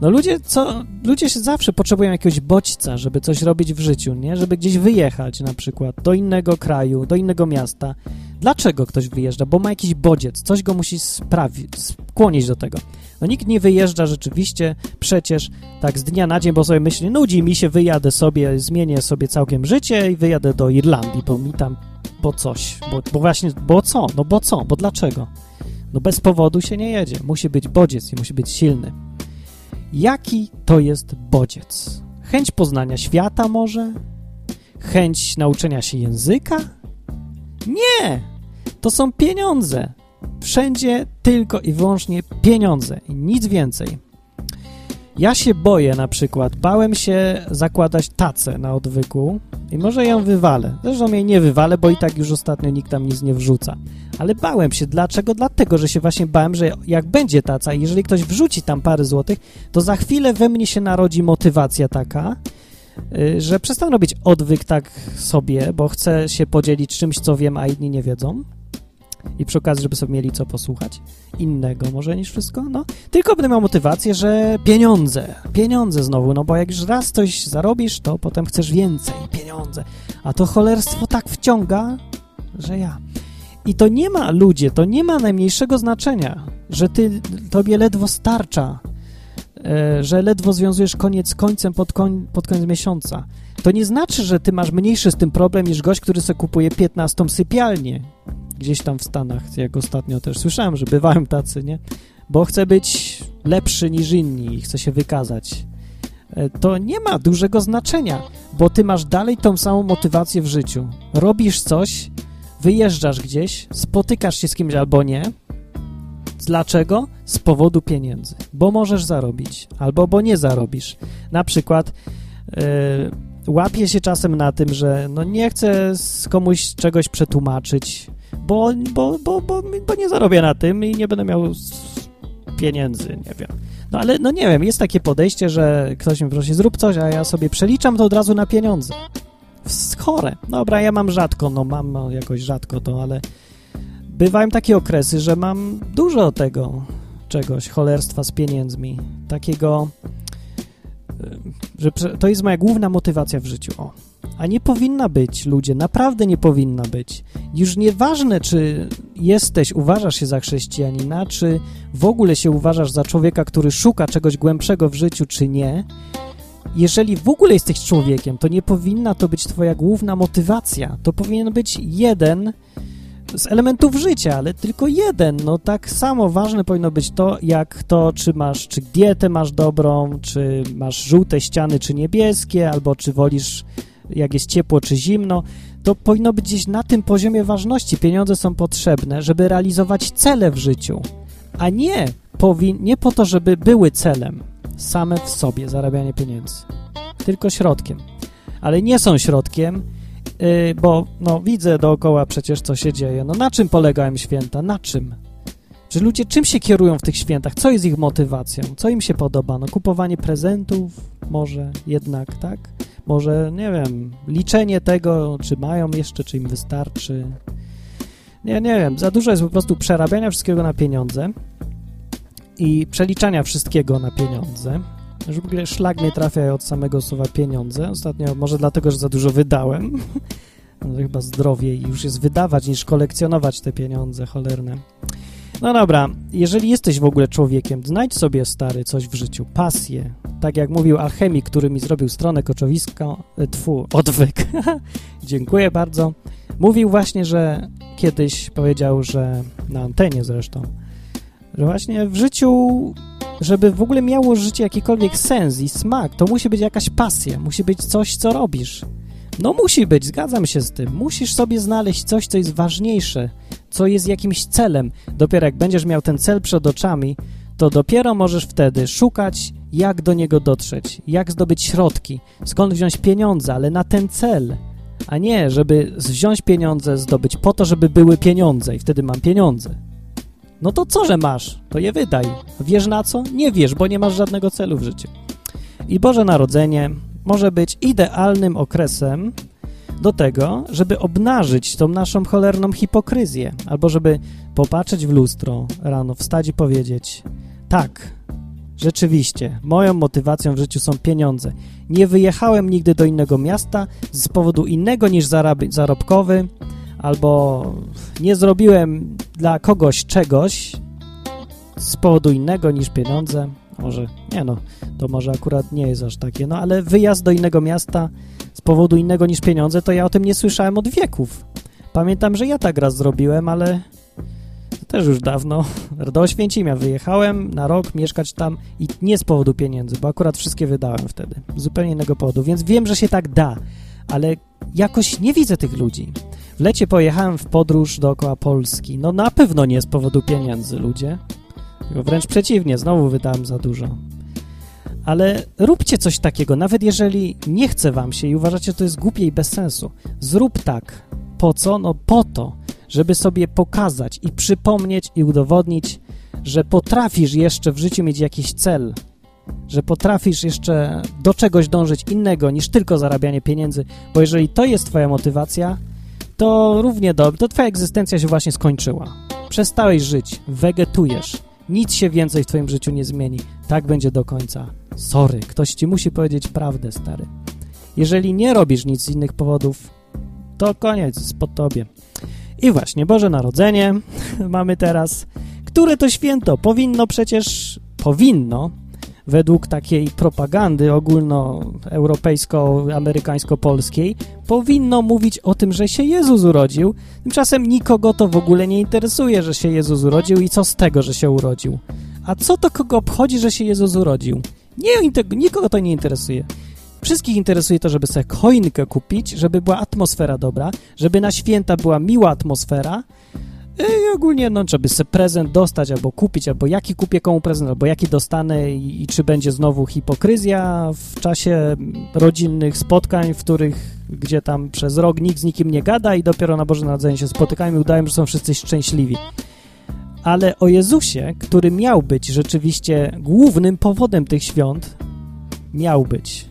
No ludzie, co, ludzie się zawsze potrzebują jakiegoś bodźca, żeby coś robić w życiu, nie? Żeby gdzieś wyjechać na przykład do innego kraju, do innego miasta. Dlaczego ktoś wyjeżdża? Bo ma jakiś bodziec, coś go musi sprawić, skłonić do tego. No nikt nie wyjeżdża rzeczywiście przecież tak z dnia na dzień, bo sobie myśli, nudzi mi się, wyjadę sobie, zmienię sobie całkiem życie i wyjadę do Irlandii, bo mi tam, bo coś, bo, bo właśnie, bo co? No bo co? Bo dlaczego? No bez powodu się nie jedzie. Musi być bodziec i musi być silny. Jaki to jest bodziec? Chęć poznania świata może? Chęć nauczenia się języka? Nie! To są pieniądze. Wszędzie tylko i wyłącznie pieniądze i nic więcej. Ja się boję na przykład, bałem się zakładać tacę na odwyku i może ją wywalę. Zresztą jej nie wywalę, bo i tak już ostatnio nikt tam nic nie wrzuca. Ale bałem się. Dlaczego? Dlatego, że się właśnie bałem, że jak będzie taca i jeżeli ktoś wrzuci tam parę złotych, to za chwilę we mnie się narodzi motywacja taka, y, że przestanę robić odwyk tak sobie, bo chcę się podzielić czymś, co wiem, a inni nie wiedzą. I przy okazji, żeby sobie mieli co posłuchać innego może niż wszystko, no. Tylko będę miał motywację, że pieniądze, pieniądze znowu, no bo jak już raz coś zarobisz, to potem chcesz więcej, pieniądze. A to cholerstwo tak wciąga, że ja. I to nie ma, ludzie, to nie ma najmniejszego znaczenia, że ty, tobie ledwo starcza, e, że ledwo związujesz koniec z końcem pod, koń, pod koniec miesiąca. To nie znaczy, że ty masz mniejszy z tym problem niż gość, który sobie kupuje 15 sypialnię gdzieś tam w Stanach, jak ostatnio też słyszałem, że bywają tacy, nie? Bo chce być lepszy niż inni i chce się wykazać. E, To nie ma dużego znaczenia, bo ty masz dalej tą samą motywację w życiu. Robisz coś, wyjeżdżasz gdzieś, spotykasz się z kimś albo nie. Dlaczego? Z powodu pieniędzy. Bo możesz zarobić, albo bo nie zarobisz. Na przykład yy, łapię się czasem na tym, że no nie chcę z komuś czegoś przetłumaczyć, bo, bo, bo, bo, bo nie zarobię na tym i nie będę miał pieniędzy, nie wiem. No ale, no nie wiem, jest takie podejście, że ktoś mi prosi, zrób coś, a ja sobie przeliczam to od razu na pieniądze. Chore. Dobra, ja mam rzadko, no mam no, jakoś rzadko to, ale bywają takie okresy, że mam dużo tego czegoś, cholerstwa z pieniędzmi. Takiego, y, że to jest moja główna motywacja w życiu. O. A nie powinna być, ludzie, naprawdę nie powinna być. Już nieważne, czy jesteś, uważasz się za chrześcijanina, czy w ogóle się uważasz za człowieka, który szuka czegoś głębszego w życiu, czy nie. Jeżeli w ogóle jesteś człowiekiem, to nie powinna to być twoja główna motywacja. To powinien być jeden z elementów życia, ale tylko jeden. No tak samo ważne powinno być to, jak to, czy masz, czy dietę masz dobrą, czy masz żółte ściany, czy niebieskie, albo czy wolisz, jak jest ciepło, czy zimno. To powinno być gdzieś na tym poziomie ważności. Pieniądze są potrzebne, żeby realizować cele w życiu, a nie, powin- nie po to, żeby były celem same w sobie zarabianie pieniędzy, tylko środkiem. Ale nie są środkiem, Yy, bo no, widzę dookoła przecież, co się dzieje. No na czym polegają święta? Na czym? Że ludzie czym się kierują w tych świętach? Co jest ich motywacją? Co im się podoba? No kupowanie prezentów? Może jednak, tak? Może, nie wiem, liczenie tego, czy mają jeszcze, czy im wystarczy. Nie, nie wiem. Za dużo jest po prostu przerabiania wszystkiego na pieniądze i przeliczania wszystkiego na pieniądze. Już w ogóle szlak mnie trafia od samego słowa pieniądze. Ostatnio, może dlatego, że za dużo wydałem. No, chyba zdrowiej już jest wydawać niż kolekcjonować te pieniądze cholerne. No dobra, jeżeli jesteś w ogóle człowiekiem, znajdź sobie stary coś w życiu, pasję. Tak jak mówił alchemik, który mi zrobił stronę koczowiska, e, tfu, odwyk. Dziękuję bardzo. Mówił właśnie, że kiedyś powiedział, że na antenie zresztą, że właśnie w życiu żeby w ogóle miało życie jakikolwiek sens i smak, to musi być jakaś pasja, musi być coś, co robisz. No musi być, zgadzam się z tym. Musisz sobie znaleźć coś, co jest ważniejsze, co jest jakimś celem. Dopiero jak będziesz miał ten cel przed oczami, to dopiero możesz wtedy szukać, jak do niego dotrzeć, jak zdobyć środki, skąd wziąć pieniądze, ale na ten cel, a nie, żeby wziąć pieniądze, zdobyć po to, żeby były pieniądze i wtedy mam pieniądze. No to co, że masz? To je wydaj. Wiesz na co? Nie wiesz, bo nie masz żadnego celu w życiu. I Boże Narodzenie może być idealnym okresem do tego, żeby obnażyć tą naszą cholerną hipokryzję, albo żeby popatrzeć w lustro rano, wstać i powiedzieć tak, rzeczywiście, moją motywacją w życiu są pieniądze. Nie wyjechałem nigdy do innego miasta z powodu innego niż zarobkowy, albo nie zrobiłem dla kogoś czegoś z powodu innego niż pieniądze. Może, nie no, to może akurat nie jest aż takie, no ale wyjazd do innego miasta z powodu innego niż pieniądze, to ja o tym nie słyszałem od wieków. Pamiętam, że ja tak raz zrobiłem, ale też już dawno. Do Oświęcimia wyjechałem na rok mieszkać tam i nie z powodu pieniędzy, bo akurat wszystkie wydałem wtedy. Z zupełnie innego powodu, więc wiem, że się tak da, ale jakoś nie widzę tych ludzi. W lecie pojechałem w podróż dookoła Polski. No na pewno nie z powodu pieniędzy, ludzie. Wręcz przeciwnie, znowu wydałem za dużo. Ale róbcie coś takiego, nawet jeżeli nie chce wam się i uważacie, że to jest głupie i bez sensu. Zrób tak. Po co? No po to, żeby sobie pokazać i przypomnieć i udowodnić, że potrafisz jeszcze w życiu mieć jakiś cel. że potrafisz jeszcze do czegoś dążyć innego niż tylko zarabianie pieniędzy, bo jeżeli to jest twoja motywacja, to równie dobrze, to twoja egzystencja się właśnie skończyła. Przestałeś żyć, wegetujesz, nic się więcej w twoim życiu nie zmieni. Tak będzie do końca. Sorry, ktoś ci musi powiedzieć prawdę, stary. Jeżeli nie robisz nic z innych powodów, to koniec, po tobie. I właśnie, Boże Narodzenie mamy teraz, które to święto powinno przecież, powinno, według takiej propagandy ogólnoeuropejsko-amerykańsko-polskiej, powinno mówić o tym, że się Jezus urodził. Tymczasem nikogo to w ogóle nie interesuje, że się Jezus urodził i co z tego, że się urodził. A co to kogo obchodzi, że się Jezus urodził? Nie, nikogo to nie interesuje. Wszystkich interesuje to, żeby sobie choinkę kupić, żeby była atmosfera dobra, żeby na święta była miła atmosfera i ogólnie, no, żeby sobie prezent dostać albo kupić, albo jaki kupię komu prezent, albo jaki dostanę i, i czy będzie znowu hipokryzja w czasie rodzinnych spotkań, w których gdzie tam przez rok nikt z nikim nie gada i dopiero na Boże Narodzenie się spotykają i udają, że są wszyscy szczęśliwi. Ale o Jezusie, który miał być rzeczywiście głównym powodem tych świąt, miał być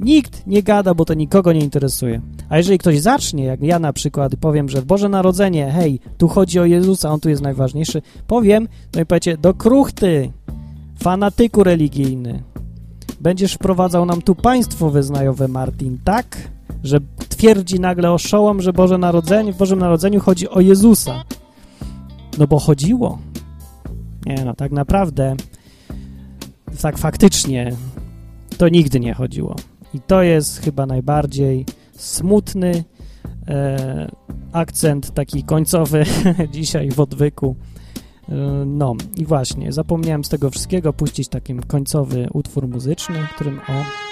Nikt nie gada, bo to nikogo nie interesuje. A jeżeli ktoś zacznie, jak ja na przykład, powiem, że w Boże Narodzenie, hej, tu chodzi o Jezusa, on tu jest najważniejszy, powiem, no i powiecie, do kruchty, fanatyku religijny. Będziesz wprowadzał nam tu państwo wyznajowe, Martin, tak? Że twierdzi nagle oszołom, że Boże Narodzenie, w Bożym Narodzeniu chodzi o Jezusa. No bo chodziło. Nie no, tak naprawdę, tak faktycznie, to nigdy nie chodziło. I to jest chyba najbardziej smutny e, akcent taki końcowy dzisiaj w odwyku. E, no i właśnie, zapomniałem z tego wszystkiego puścić taki końcowy utwór muzyczny, którym o...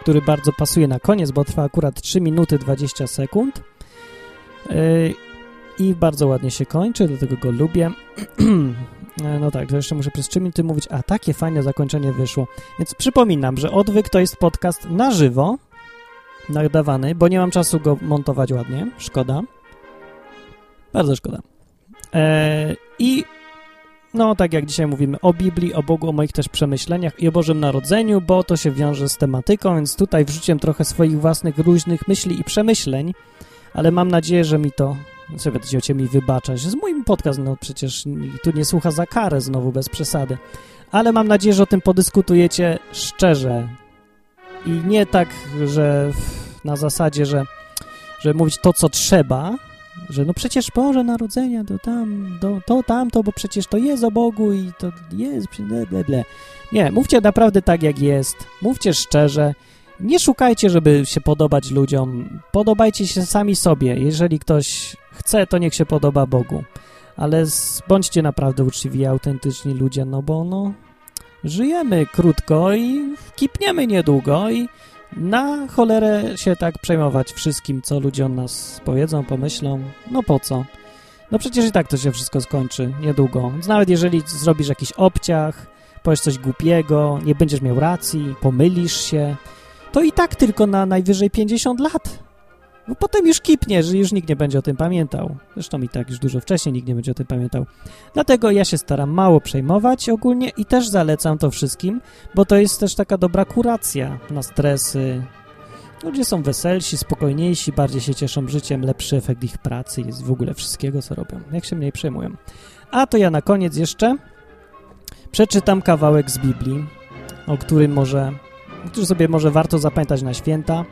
który bardzo pasuje na koniec, bo trwa akurat 3 minuty 20 sekund. E, I bardzo ładnie się kończy, dlatego go lubię. No tak, to jeszcze muszę przez 3 minuty mówić, a takie fajne zakończenie wyszło. Więc przypominam, że Odwyk to jest podcast na żywo, nadawany, bo nie mam czasu go montować ładnie, szkoda. Bardzo szkoda. Eee, I no, tak jak dzisiaj mówimy o Biblii, o Bogu, o moich też przemyśleniach i o Bożym Narodzeniu, bo to się wiąże z tematyką, więc tutaj wrzuciłem trochę swoich własnych różnych myśli i przemyśleń, ale mam nadzieję, że mi to co będziecie mi wybaczać? Z moim podcast, no przecież tu nie słucha za karę znowu, bez przesady. Ale mam nadzieję, że o tym podyskutujecie szczerze. I nie tak, że na zasadzie, że, że mówić to, co trzeba, że no przecież Boże Narodzenia, to tam, to, to tamto, bo przecież to jest o Bogu i to jest, ble, ble, ble. Nie, mówcie naprawdę tak, jak jest. Mówcie szczerze nie szukajcie, żeby się podobać ludziom. Podobajcie się sami sobie. Jeżeli ktoś chce, to niech się podoba Bogu. Ale bądźcie naprawdę uczciwi, autentyczni ludzie, no bo no żyjemy krótko i kipniemy niedługo i na cholerę się tak przejmować wszystkim, co ludzie o nas powiedzą, pomyślą. No po co? No przecież i tak to się wszystko skończy niedługo. Nawet jeżeli zrobisz jakiś obciach, powiesz coś głupiego, nie będziesz miał racji, pomylisz się, to i tak tylko na najwyżej 50 lat. Bo potem już kipnie, że już nikt nie będzie o tym pamiętał. Zresztą i tak już dużo wcześniej nikt nie będzie o tym pamiętał. Dlatego ja się staram mało przejmować ogólnie i też zalecam to wszystkim, bo to jest też taka dobra kuracja na stresy. Ludzie są weselsi, spokojniejsi, bardziej się cieszą życiem, lepszy efekt ich pracy jest w ogóle wszystkiego, co robią. Jak się mniej przejmują. A to ja na koniec jeszcze przeczytam kawałek z Biblii, o którym może który sobie może warto zapamiętać na święta,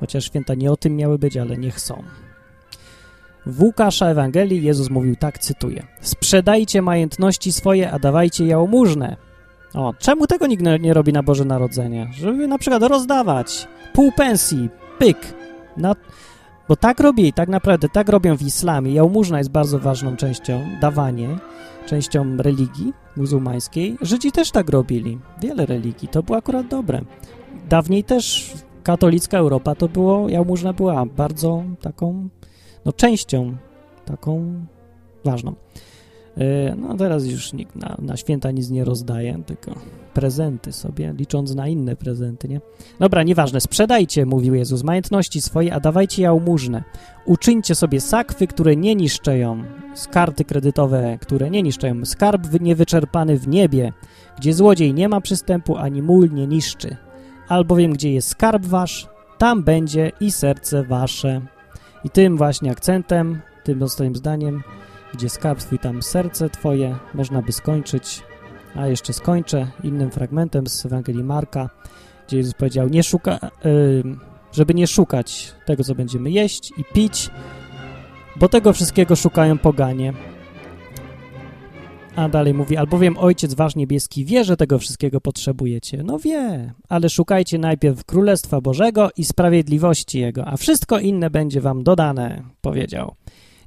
chociaż święta nie o tym miały być, ale niech są. W Łukasza Ewangelii Jezus mówił tak, cytuję. Sprzedajcie majątności swoje, a dawajcie jałmużnę. O, czemu tego nikt nie robi na Boże Narodzenie? Żeby na przykład rozdawać pół pensji, pyk. Na, bo tak robi, tak naprawdę, tak robią w islamie. Jałmużna jest bardzo ważną częścią, dawanie częścią religii muzułmańskiej. Żydzi też tak robili. Wiele religii. To było akurat dobre. Dawniej też katolicka Europa to było, jałmużna była bardzo taką, no częścią taką ważną. E, no teraz już nikt na, na święta nic nie rozdaje, tylko prezenty sobie, licząc na inne prezenty, nie? Dobra, nieważne, sprzedajcie, mówił Jezus, majątności swoje, a dawajcie jałmużnę. Uczyńcie sobie sakwy, które nie niszczeją, z karty kredytowe, które nie niszczeją, skarb niewyczerpany w niebie, gdzie złodziej nie ma przystępu, ani mól nie niszczy. Albowiem, gdzie jest skarb wasz, tam będzie i serce wasze. I tym właśnie akcentem, tym ostatnim zdaniem, gdzie skarb twój, tam serce twoje, można by skończyć. A jeszcze skończę innym fragmentem z Ewangelii Marka, gdzie Jezus powiedział, nie szuka, żeby nie szukać tego, co będziemy jeść i pić, bo tego wszystkiego szukają poganie. A dalej mówi, albowiem Ojciec Wasz Niebieski wie, że tego wszystkiego potrzebujecie. No wie, ale szukajcie najpierw Królestwa Bożego i sprawiedliwości Jego, a wszystko inne będzie Wam dodane, powiedział.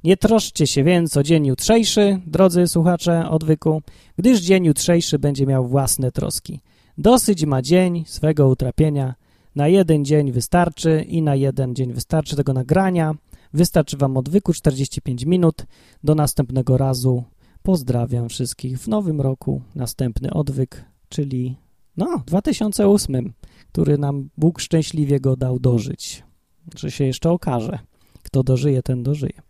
Nie troszczcie się więc o dzień jutrzejszy, drodzy słuchacze odwyku, gdyż dzień jutrzejszy będzie miał własne troski. Dosyć ma dzień swego utrapienia, na jeden dzień wystarczy i na jeden dzień wystarczy tego nagrania. Wystarczy Wam odwyku 45 minut. Do następnego razu. Pozdrawiam wszystkich w nowym roku. Następny odwyk, czyli no 2008, który nam Bóg szczęśliwie go dał dożyć. Że się jeszcze okaże. Kto dożyje, ten dożyje.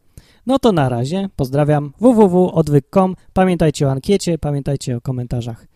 No to na razie. Pozdrawiam www.odwyk.com. Pamiętajcie o ankiecie, pamiętajcie o komentarzach.